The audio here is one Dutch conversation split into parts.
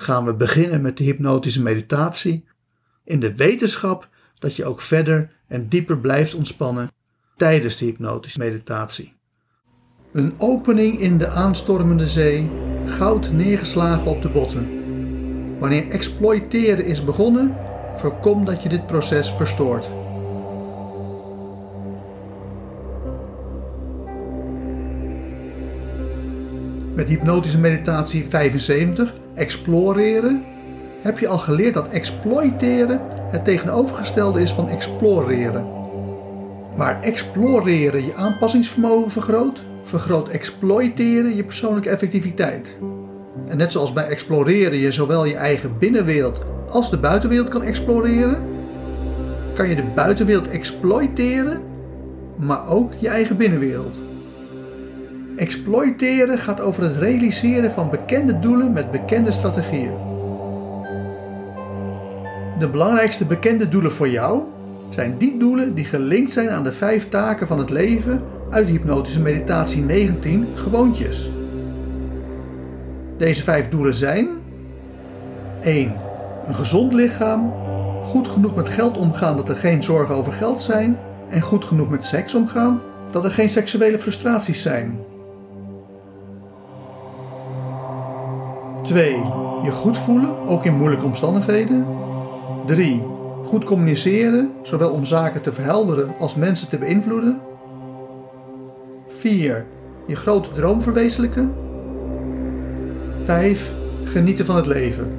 gaan we beginnen met de hypnotische meditatie in de wetenschap dat je ook verder en dieper blijft ontspannen tijdens de hypnotische meditatie. Een opening in de aanstormende zee, goud neergeslagen op de botten. Wanneer exploiteren is begonnen, voorkom dat je dit proces verstoort. Met hypnotische meditatie 75 exploreren, heb je al geleerd dat exploiteren het tegenovergestelde is van exploreren. Waar exploreren je aanpassingsvermogen vergroot, vergroot exploiteren je persoonlijke effectiviteit. En net zoals bij exploreren je zowel je eigen binnenwereld als de buitenwereld kan exploreren, kan je de buitenwereld exploiteren, maar ook je eigen binnenwereld. Exploiteren gaat over het realiseren van bekende doelen met bekende strategieën. De belangrijkste bekende doelen voor jou zijn die doelen die gelinkt zijn aan de vijf taken van het leven uit Hypnotische Meditatie 19 Gewoontjes. Deze vijf doelen zijn 1. Een gezond lichaam, goed genoeg met geld omgaan dat er geen zorgen over geld zijn en goed genoeg met seks omgaan dat er geen seksuele frustraties zijn. 2. Je goed voelen, ook in moeilijke omstandigheden. 3. Goed communiceren, zowel om zaken te verhelderen als mensen te beïnvloeden. 4. Je grote droom verwezenlijken. 5. Genieten van het leven.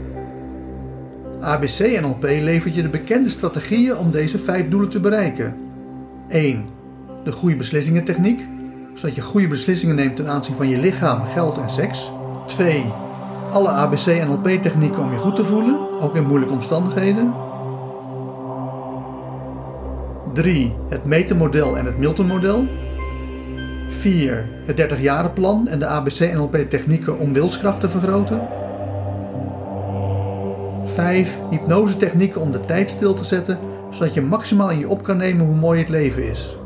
ABC NLP levert je de bekende strategieën om deze vijf doelen te bereiken. 1. De goede beslissingentechniek, zodat je goede beslissingen neemt ten aanzien van je lichaam, geld en seks. 2 alle ABC en NLP technieken om je goed te voelen, ook in moeilijke omstandigheden. 3. Het metermodel en het Milton-model. 4. Het 30 plan en de ABC-NLP technieken om wilskracht te vergroten. 5. Hypnose technieken om de tijd stil te zetten, zodat je maximaal in je op kan nemen hoe mooi het leven is.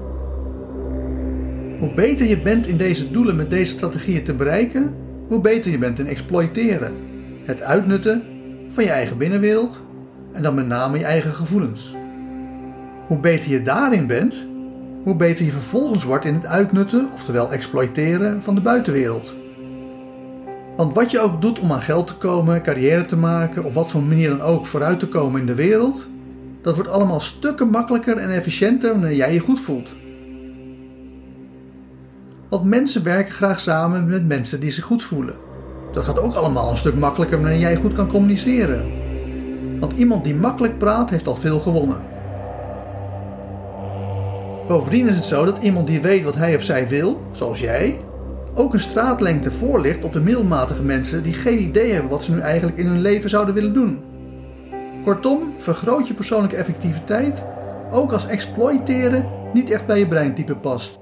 Hoe beter je bent in deze doelen met deze strategieën te bereiken, hoe beter je bent in exploiteren, het uitnutten van je eigen binnenwereld en dan met name je eigen gevoelens. Hoe beter je daarin bent, hoe beter je vervolgens wordt in het uitnutten, oftewel exploiteren van de buitenwereld. Want wat je ook doet om aan geld te komen, carrière te maken of wat voor manier dan ook vooruit te komen in de wereld, dat wordt allemaal stukken makkelijker en efficiënter wanneer jij je goed voelt. Want mensen werken graag samen met mensen die zich goed voelen. Dat gaat ook allemaal een stuk makkelijker wanneer jij goed kan communiceren. Want iemand die makkelijk praat heeft al veel gewonnen. Bovendien is het zo dat iemand die weet wat hij of zij wil, zoals jij, ook een straatlengte voor ligt op de middelmatige mensen die geen idee hebben wat ze nu eigenlijk in hun leven zouden willen doen. Kortom, vergroot je persoonlijke effectiviteit, ook als exploiteren niet echt bij je breintype past.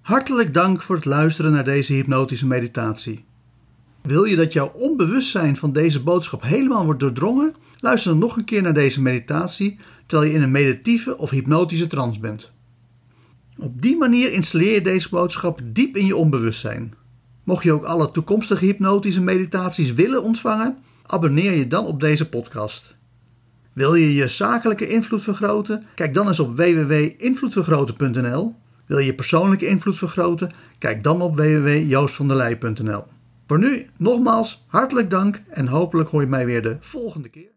Hartelijk dank voor het luisteren naar deze hypnotische meditatie. Wil je dat jouw onbewustzijn van deze boodschap helemaal wordt doordrongen? Luister dan nog een keer naar deze meditatie terwijl je in een meditieve of hypnotische trance bent. Op die manier installeer je deze boodschap diep in je onbewustzijn. Mocht je ook alle toekomstige hypnotische meditaties willen ontvangen, abonneer je dan op deze podcast. Wil je je zakelijke invloed vergroten? Kijk dan eens op www.invloedvergroten.nl. Wil je persoonlijke invloed vergroten? Kijk dan op www.joostvanderlei.nl. Voor nu nogmaals hartelijk dank en hopelijk hoor je mij weer de volgende keer.